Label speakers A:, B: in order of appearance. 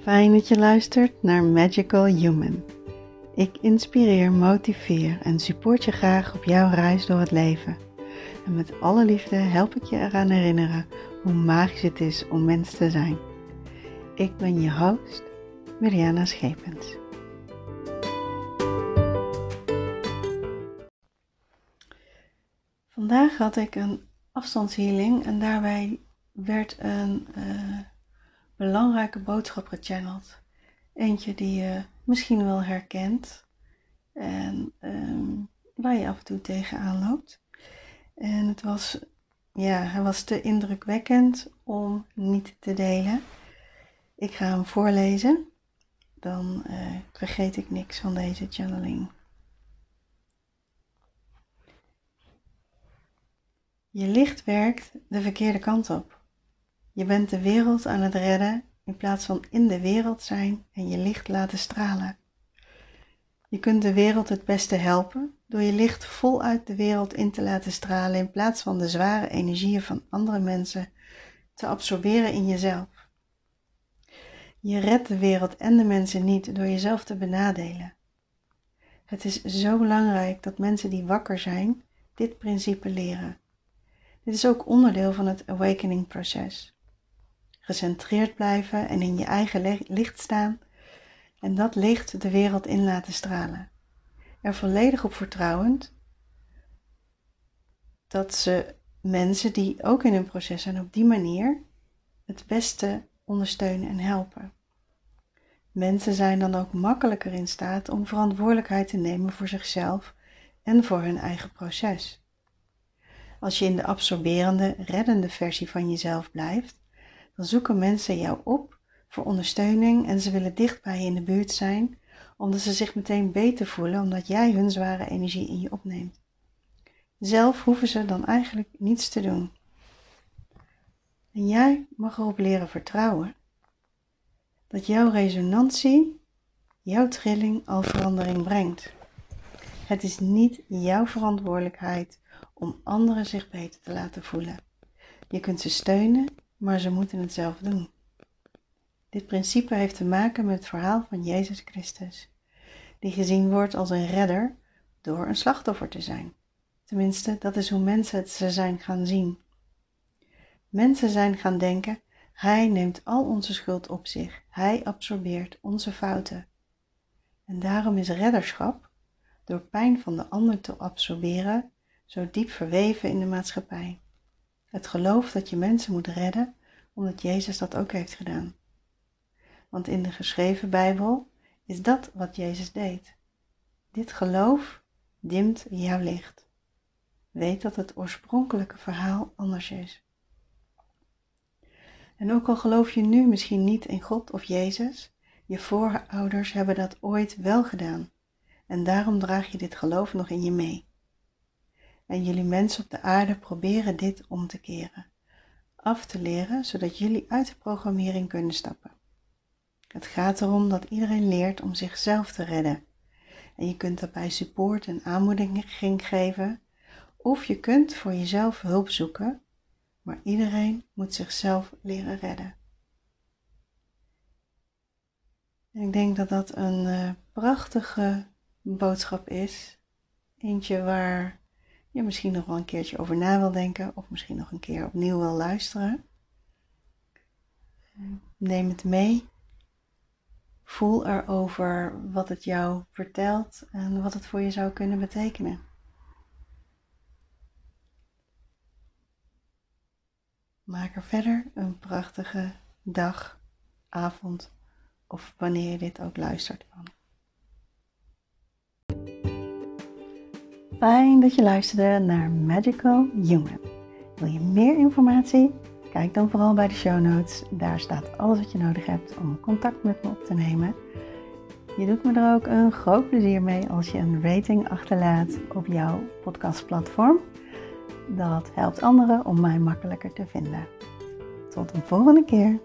A: Fijn dat je luistert naar Magical Human. Ik inspireer, motiveer en support je graag op jouw reis door het leven. En met alle liefde help ik je eraan herinneren hoe magisch het is om mens te zijn. Ik ben je host, Mariana Schepens. Vandaag had ik een afstandshealing en daarbij werd een uh, belangrijke boodschap gechanneld. Eentje die je misschien wel herkent en um, waar je af en toe tegenaan loopt. En het was, ja, hij was te indrukwekkend om niet te delen. Ik ga hem voorlezen, dan uh, vergeet ik niks van deze channeling. Je licht werkt de verkeerde kant op. Je bent de wereld aan het redden in plaats van in de wereld zijn en je licht laten stralen. Je kunt de wereld het beste helpen door je licht voluit de wereld in te laten stralen in plaats van de zware energieën van andere mensen te absorberen in jezelf. Je redt de wereld en de mensen niet door jezelf te benadelen. Het is zo belangrijk dat mensen die wakker zijn dit principe leren. Dit is ook onderdeel van het awakening proces gecentreerd blijven en in je eigen licht staan en dat licht de wereld in laten stralen. Er volledig op vertrouwend dat ze mensen die ook in hun proces zijn op die manier het beste ondersteunen en helpen. Mensen zijn dan ook makkelijker in staat om verantwoordelijkheid te nemen voor zichzelf en voor hun eigen proces. Als je in de absorberende, reddende versie van jezelf blijft, dan zoeken mensen jou op voor ondersteuning en ze willen dicht bij je in de buurt zijn, omdat ze zich meteen beter voelen omdat jij hun zware energie in je opneemt. Zelf hoeven ze dan eigenlijk niets te doen. En jij mag erop leren vertrouwen dat jouw resonantie, jouw trilling al verandering brengt. Het is niet jouw verantwoordelijkheid om anderen zich beter te laten voelen. Je kunt ze steunen maar ze moeten het zelf doen. Dit principe heeft te maken met het verhaal van Jezus Christus, die gezien wordt als een redder door een slachtoffer te zijn. Tenminste, dat is hoe mensen het ze zijn gaan zien. Mensen zijn gaan denken: Hij neemt al onze schuld op zich, Hij absorbeert onze fouten. En daarom is redderschap, door pijn van de ander te absorberen, zo diep verweven in de maatschappij. Het geloof dat je mensen moet redden, omdat Jezus dat ook heeft gedaan. Want in de geschreven Bijbel is dat wat Jezus deed. Dit geloof dimt jouw licht. Weet dat het oorspronkelijke verhaal anders is. En ook al geloof je nu misschien niet in God of Jezus, je voorouders hebben dat ooit wel gedaan. En daarom draag je dit geloof nog in je mee en jullie mensen op de aarde proberen dit om te keren, af te leren, zodat jullie uit de programmering kunnen stappen. Het gaat erom dat iedereen leert om zichzelf te redden. En je kunt daarbij support en aanmoediging geven, of je kunt voor jezelf hulp zoeken, maar iedereen moet zichzelf leren redden. En ik denk dat dat een uh, prachtige boodschap is. Eentje waar je misschien nog wel een keertje over na wil denken of misschien nog een keer opnieuw wil luisteren. Neem het mee. Voel erover wat het jou vertelt en wat het voor je zou kunnen betekenen. Maak er verder een prachtige dag, avond of wanneer je dit ook luistert van. Fijn dat je luisterde naar Magical Human. Wil je meer informatie? Kijk dan vooral bij de show notes. Daar staat alles wat je nodig hebt om contact met me op te nemen. Je doet me er ook een groot plezier mee als je een rating achterlaat op jouw podcastplatform. Dat helpt anderen om mij makkelijker te vinden. Tot een volgende keer.